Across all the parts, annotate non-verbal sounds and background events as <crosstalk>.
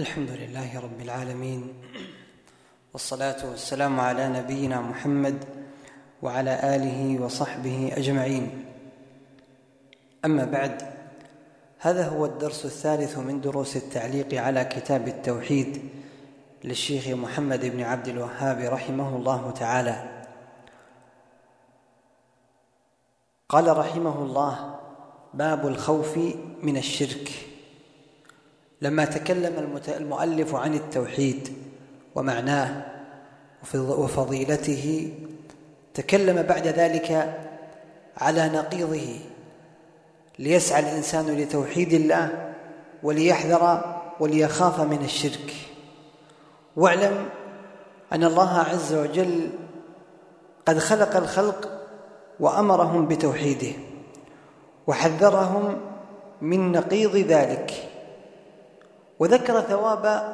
الحمد لله رب العالمين والصلاة والسلام على نبينا محمد وعلى آله وصحبه أجمعين. أما بعد هذا هو الدرس الثالث من دروس التعليق على كتاب التوحيد للشيخ محمد بن عبد الوهاب رحمه الله تعالى. قال رحمه الله باب الخوف من الشرك. لما تكلم المؤلف عن التوحيد ومعناه وفضيلته تكلم بعد ذلك على نقيضه. ليسعى الإنسان لتوحيد الله وليحذر وليخاف من الشرك. واعلم أن الله عز وجل قد خلق الخلق وأمرهم بتوحيده وحذرهم من نقيض ذلك. وذكر ثواب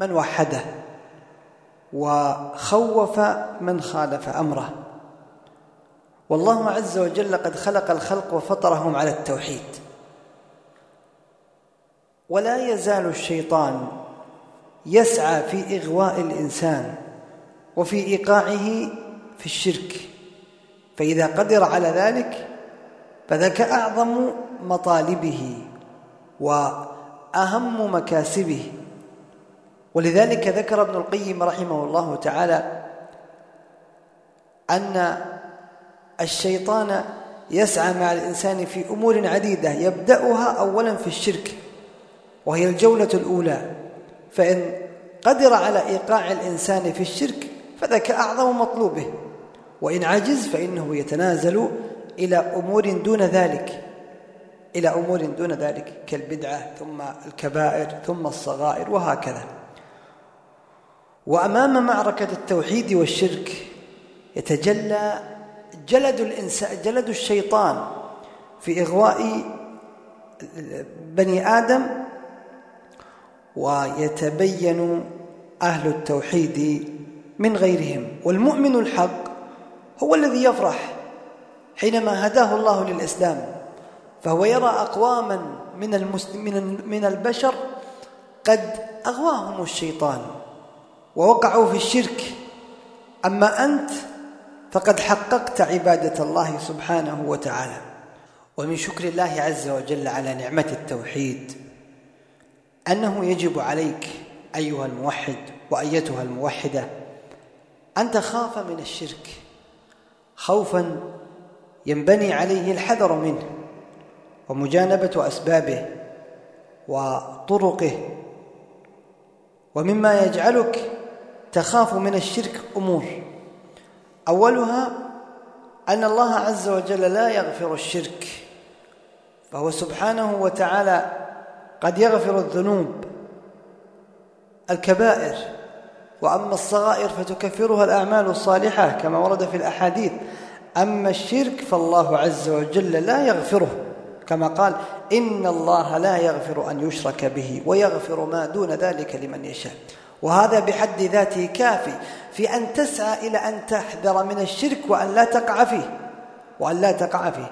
من وحده وخوف من خالف أمره. والله عز وجل قد خلق الخلق وفطرهم على التوحيد. ولا يزال الشيطان يسعى في إغواء الإنسان وفي إيقاعه في الشرك. فإذا قدر على ذلك فذاك أعظم مطالبه واهم مكاسبه. ولذلك ذكر ابن القيم رحمه الله تعالى أن الشيطان يسعى مع الإنسان في أمور عديدة يبدأها اولا في الشرك وهي الجولة الأولى. فإن قدر على إيقاع الإنسان في الشرك فذاك أعظم مطلوبه. وإن عجز فإنه يتنازل إلى أمور دون ذلك. إلى أمور دون ذلك كالبدعة ثم الكبائر ثم الصغائر وهكذا. وأمام معركة التوحيد والشرك يتجلى جلد الانسان جلد الشيطان في إغواء بني آدم ويتبين أهل التوحيد من غيرهم. والمؤمن الحق هو الذي يفرح حينما هداه الله للإسلام. فهو يرى أقواما من المسلمين من البشر قد أغواهم الشيطان ووقعوا في الشرك. أما أنت فقد حققت عبادة الله سبحانه وتعالى. ومن شكر الله عز وجل على نعمة التوحيد أنه يجب عليك أيها الموحد وأيتها الموحدة أن تخاف من الشرك. خوفا ينبني عليه الحذر منه. ومجانبة أسبابه وطرقه ومما يجعلك تخاف من الشرك أمور. أولها أن الله عز وجل لا يغفر الشرك فهو سبحانه وتعالى قد يغفر الذنوب الكبائر. وأما الصغائر فتكفرها الأعمال الصالحة كما ورد في الأحاديث. أما الشرك فالله عز وجل لا يغفره. كما قال إن الله لا يغفر أن يشرك به ويغفر ما دون ذلك لمن يشاء. وهذا بحد ذاته كافي في أن تسعى إلى أن تحذر من الشرك وأن لا تقع فيه وأن لا تقع فيه.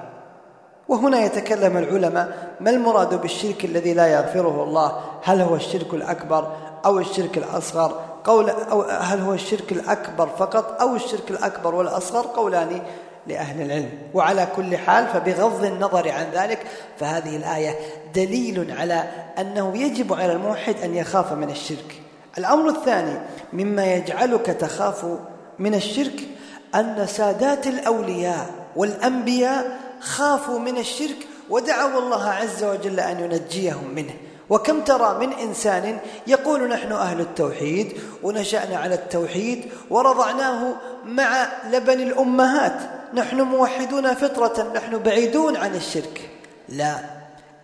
وهنا يتكلم العلماء ما المراد بالشرك الذي لا يغفره الله؟ هل هو الشرك الأكبر أو الشرك الأصغر؟ قول أو هل هو الشرك الأكبر فقط أو الشرك الأكبر والأصغر؟ قولان. لأهل العلم. وعلى كل حال فبغض النظر عن ذلك فهذه الآية دليل على أنه يجب على الموحد أن يخاف من الشرك. الأمر الثاني مما يجعلك تخاف من الشرك أن سادات الأولياء والأنبياء خافوا من الشرك ودعوا الله عز وجل أن ينجيهم منه. وكم ترى من إنسان يقول نحن أهل التوحيد ونشأنا على التوحيد ورضعناه مع لبن الأمهات. نحن موحدون فطرة نحن بعيدون عن الشرك. لا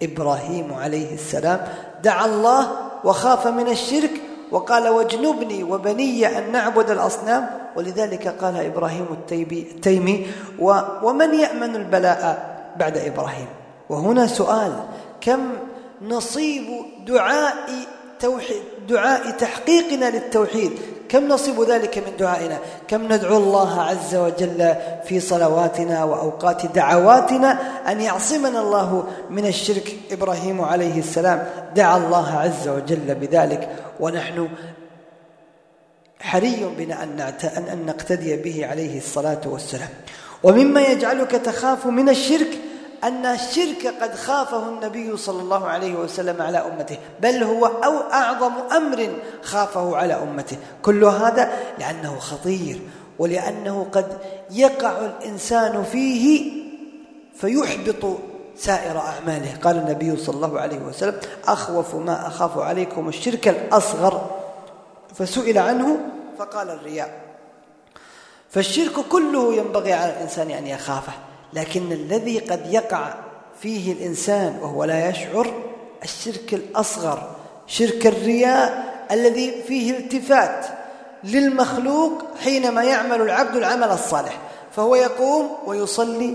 إبراهيم عليه السلام دعا الله وخاف من الشرك وقال واجنبني وبني أن نعبد الأصنام. ولذلك قال إبراهيم التيمي ومن يأمن البلاء بعد إبراهيم؟ وهنا سؤال كم نصيب دعاء توحيد دعاء تحقيقنا للتوحيد؟ كم نصب ذلك من دعائنا؟ كم ندعو الله عز وجل في صلواتنا وأوقات دعواتنا أن يعصمنا الله من الشرك؟ إبراهيم عليه السلام دعا الله عز وجل بذلك ونحن حري بنا أن نقتدي به عليه الصلاة والسلام. ومما يجعلك تخاف من الشرك أن الشرك قد خافه النبي صلى الله عليه وسلم على أمته بل هو أو أعظم أمر خافه على أمته. كل هذا لأنه خطير ولأنه قد يقع الإنسان فيه فيحبط سائر أعماله. قال النبي صلى الله عليه وسلم أخوف ما أخاف عليكم الشرك الأصغر. فسئل عنه فقال الرياء. فالشرك كله ينبغي على الإنسان أن يخافه. لكن الذي قد يقع فيه الإنسان وهو لا يشعر الشرك الأصغر شرك الرياء الذي فيه التفات للمخلوق حينما يعمل العبد العمل الصالح. فهو يقوم ويصلي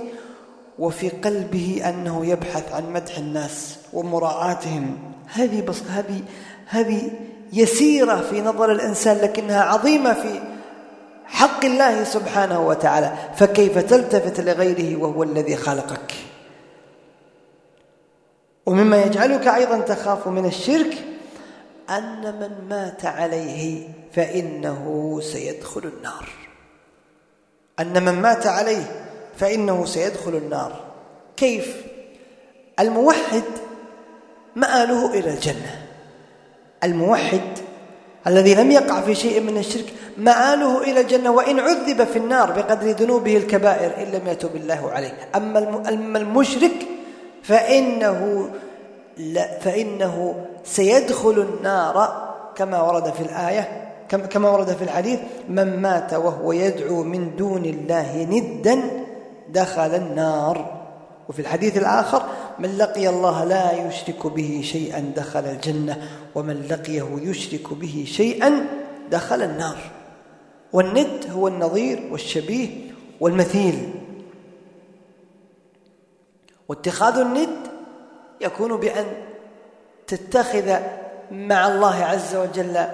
وفي قلبه أنه يبحث عن مدح الناس ومراعاتهم. هذه بس هذه هذه يسيرة في نظر الإنسان لكنها عظيمة في حق الله سبحانه وتعالى فكيف تلتفت لغيره وهو الذي خلقك؟ ومما يجعلك أيضا تخاف من الشرك أن من مات عليه فإنه سيدخل النار. أن من مات عليه فإنه سيدخل النار. كيف؟ الموحد مآله إلى الجنة. الموحد الذي لم يقع في شيء من الشرك مآله إلى الجنة وإن عذب في النار بقدر ذنوبه الكبائر إن لم يتب الله عليه. أما المشرك فإنه لا فإنه سيدخل النار كما ورد في الآية كما ورد في الحديث من مات وهو يدعو من دون الله ندا دخل النار. وفي الحديث الآخر من لقي الله لا يشرك به شيئا دخل الجنة ومن لقيه يشرك به شيئا دخل النار. والند هو النظير والشبيه والمثيل. واتخاذ الند يكون بأن تتخذ مع الله عز وجل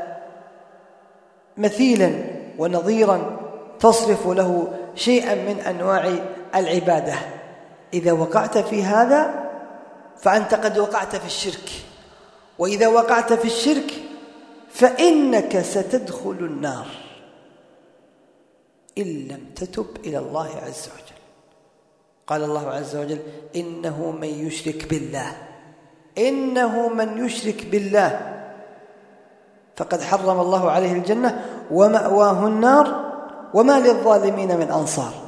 مثيلا ونظيرا تصرف له شيئا من أنواع العبادة. إذا وقعت في هذا فأنت قد وقعت في الشرك. وإذا وقعت في الشرك فإنك ستدخل النار. إن لم تتب إلى الله عز وجل. قال الله عز وجل إنه من يشرك بالله. إنه من يشرك بالله. فقد حرم الله عليه الجنة ومأواه النار وما للظالمين من أنصار.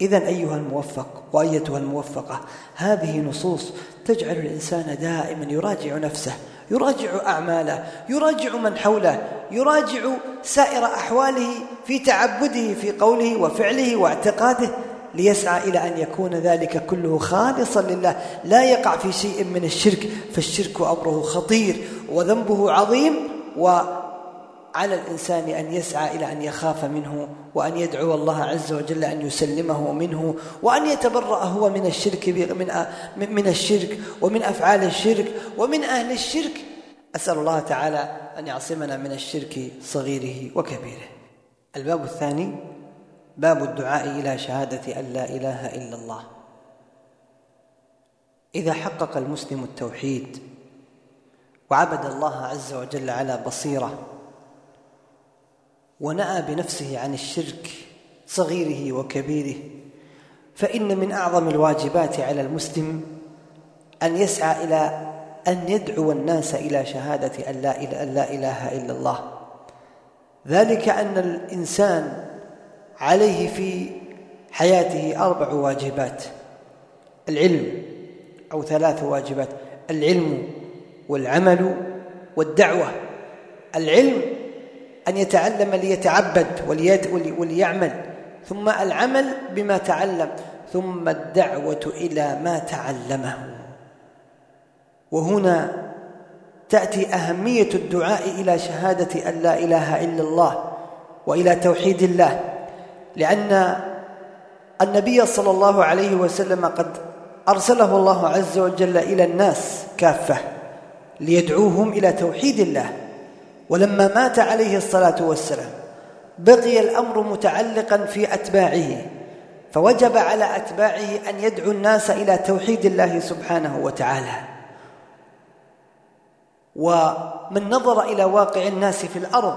إذا أيها الموفق وأيتها الموفقة هذه نصوص تجعل الإنسان دائما يراجع نفسه يراجع أعماله يراجع من حوله يراجع سائر أحواله في تعبده في قوله وفعله واعتقاده ليسعى إلى أن يكون ذلك كله خالصا لله لا يقع في شيء من الشرك فالشرك أمره خطير وذنبه عظيم و على الإنسان أن يسعى إلى أن يخاف منه وأن يدعو الله عز وجل أن يسلمه منه وأن يتبرأ هو من الشرك من من الشرك ومن أفعال الشرك ومن أهل الشرك. أسأل الله تعالى أن يعصمنا من الشرك صغيره وكبيره. الباب الثاني باب الدعاء إلى شهادة أن لا إله إلا الله. إذا حقق المسلم التوحيد وعبد الله عز وجل على بصيرة ونأى بنفسه عن الشرك صغيره وكبيره. فإن من أعظم الواجبات على المسلم أن يسعى إلى أن يدعو الناس إلى شهادة أن لا, أن لا إله إلا الله. ذلك أن الإنسان عليه في حياته أربع واجبات. العلم أو ثلاث واجبات العلم والعمل والدعوة. العلم أن يتعلم ليتعبد وليعمل ثم العمل بما تعلم ثم الدعوة إلى ما تعلمه. وهنا تأتي أهمية الدعاء إلى شهادة أن لا إله إلا الله وإلى توحيد الله لأن النبي صلى الله عليه وسلم قد أرسله الله عز وجل إلى الناس كافة ليدعوهم إلى توحيد الله. ولما مات عليه الصلاة والسلام بقي الأمر متعلقا في أتباعه فوجب على أتباعه أن يدعو الناس إلى توحيد الله سبحانه وتعالى. ومن نظر إلى واقع الناس في الأرض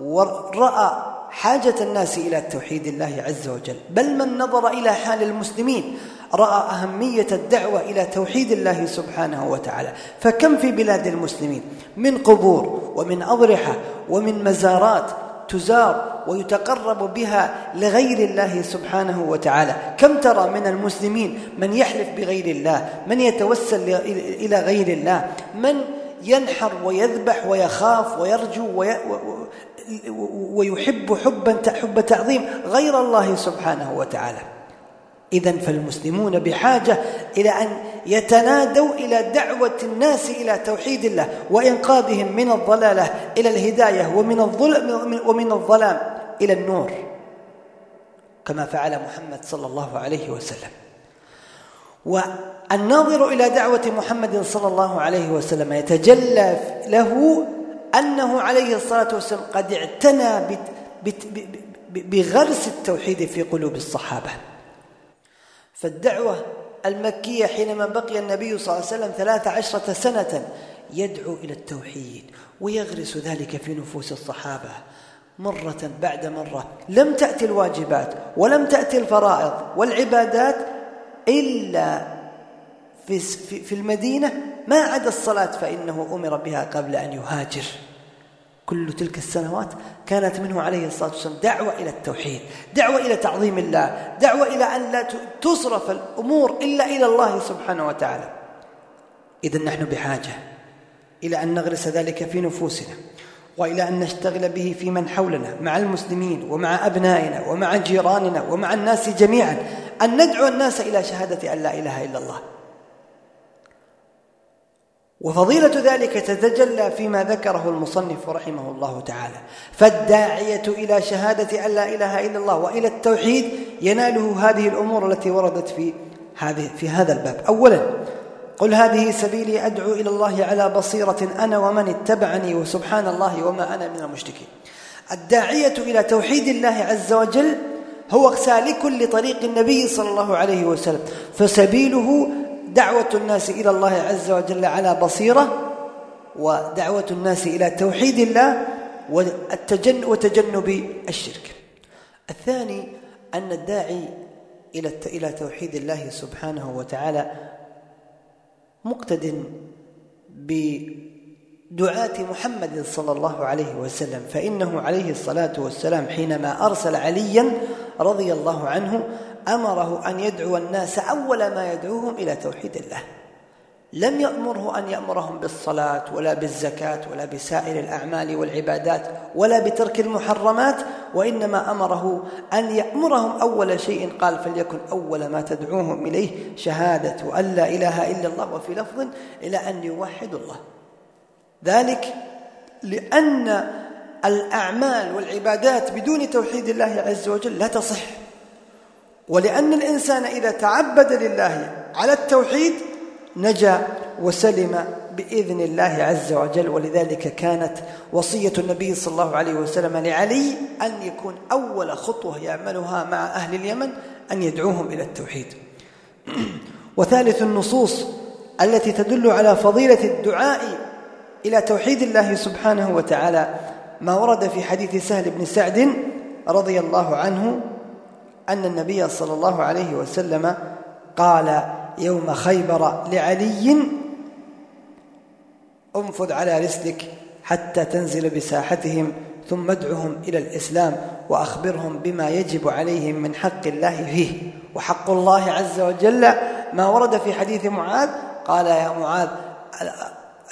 ورأى حاجة الناس إلى توحيد الله عز وجل بل من نظر إلى حال المسلمين رأى أهمية الدعوة إلى توحيد الله سبحانه وتعالى. فكم في بلاد المسلمين؟ من قبور ومن أضرحة ومن مزارات تزار ويتقرب بها لغير الله سبحانه وتعالى. كم ترى من المسلمين من يحلف بغير الله من يتوسل إلى غير الله من ينحر ويذبح ويخاف ويرجو وي ويحب حبا حب تعظيم غير الله سبحانه وتعالى. إذا فالمسلمون بحاجة إلى أن يتنادوا إلى دعوة الناس إلى توحيد الله وإنقاذهم من الضلالة إلى الهداية ومن الظلم ومن الظلام إلى النور. كما فعل محمد صلى الله عليه وسلم. والناظر إلى دعوة محمد صلى الله عليه وسلم يتجلى له أنه عليه الصلاة والسلام قد اعتنى بغرس التوحيد في قلوب الصحابة. فالدعوة المكية حينما بقي النبي صلى الله عليه وسلم ثلاث عشرة سنة يدعو إلى التوحيد ويغرس ذلك في نفوس الصحابة مرة بعد مرة. لم تأتي الواجبات ولم تأتي الفرائض والعبادات إلا في المدينة. ما عدا الصلاة فإنه أمر بها قبل أن يهاجر. كل تلك السنوات كانت منه عليه الصلاة والسلام دعوة إلى التوحيد دعوة إلى تعظيم الله دعوة إلى أن لا تصرف الأمور إلا إلى الله سبحانه وتعالى. إذا نحن بحاجة إلى أن نغرس ذلك في نفوسنا وإلى أن نشتغل به في من حولنا مع المسلمين ومع أبنائنا ومع جيراننا ومع الناس جميعا أن ندعو الناس إلى شهادة أن لا إله إلا الله. وفضيلة ذلك تتجلى فيما ذكره المصنف رحمه الله تعالى. فالداعية إلى شهادة أن لا إله إلا الله وإلى التوحيد يناله هذه الأمور التي وردت في هذه في هذا الباب. أولا قل هذه سبيلي أدعو إلى الله على بصيرة أنا ومن اتبعني وسبحان الله وما أنا من المشركين. الداعية إلى توحيد الله عز وجل هو سالك لطريق النبي صلى الله عليه وسلم فسبيله دعوة الناس إلى الله عز وجل على بصيرة ودعوة الناس إلى توحيد الله والتجن وتجنب الشرك. الثاني أن الداعي إلى إلى توحيد الله سبحانه وتعالى مقتد بدعاة محمد صلى الله عليه وسلم فإنه عليه الصلاة والسلام حينما أرسل عليا رضي الله عنه أمره أن يدعو الناس أول ما يدعوهم إلى توحيد الله. لم يأمره أن يأمرهم بالصلاة ولا بالزكاة ولا بسائر الأعمال والعبادات ولا بترك المحرمات وإنما أمره أن يأمرهم أول شيء قال فليكن أول ما تدعوهم إليه شهادة أن لا إله إلا الله وفي لفظ إلى أن يوحدوا الله. ذلك لأن الأعمال والعبادات بدون توحيد الله عز وجل لا تصح. ولأن الإنسان إذا تعبد لله على التوحيد نجا وسلم بإذن الله عز وجل ولذلك كانت وصية النبي صلى الله عليه وسلم لعلي أن يكون أول خطوة يعملها مع أهل اليمن أن يدعوهم إلى التوحيد. <clears throat> وثالث النصوص التي تدل على فضيلة الدعاء إلى توحيد الله سبحانه وتعالى ما ورد في حديث سهل بن سعد رضي الله عنه أن النبي صلى الله عليه وسلم قال يوم خيبر لعلي انفذ على رسلك حتى تنزل بساحتهم ثم ادعهم إلى الإسلام وأخبرهم بما يجب عليهم من حق الله فيه. وحق الله عز وجل ما ورد في حديث معاذ قال يا معاذ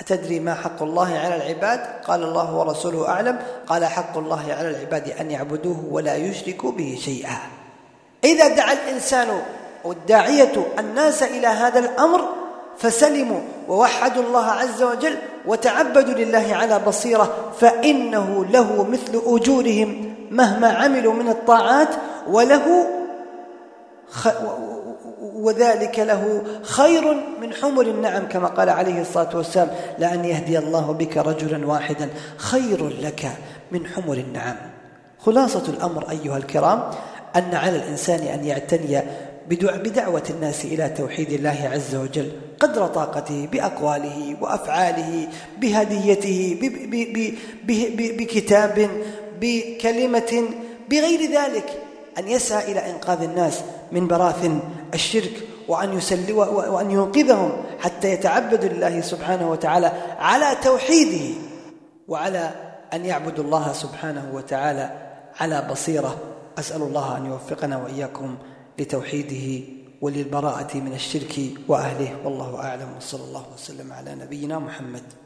أتدري ما حق الله على العباد؟ قال الله ورسوله أعلم. قال حق الله على العباد أن يعبدوه ولا يشركوا به شيئا. إذا دعا الإنسان والداعية الناس إلى هذا الأمر فسلموا ووحدوا الله عز وجل وتعبدوا لله على بصيرة فإنه له مثل أجورهم مهما عملوا من الطاعات وله خ وذلك له خير من حمر النعم كما قال عليه الصلاة والسلام لأن يهدي الله بك رجلا واحدا خير لك من حمر النعم. خلاصة الأمر أيها الكرام أن على الإنسان أن يعتني بدعوة الناس إلى توحيد الله عز وجل قدر طاقته بأقواله وأفعاله بهديته بكتاب بكلمة بغير ذلك. أن يسعى إلى إنقاذ الناس من براثن الشرك وأن, يسل وأن ينقذهم حتى يتعبدوا لله سبحانه وتعالى على توحيده وعلى أن يعبدوا الله سبحانه وتعالى على بصيرة. أسأل الله أن يوفقنا وإياكم لتوحيده وللبراءة من الشرك وأهله. والله أعلم. وصلى الله وسلم على نبينا محمد.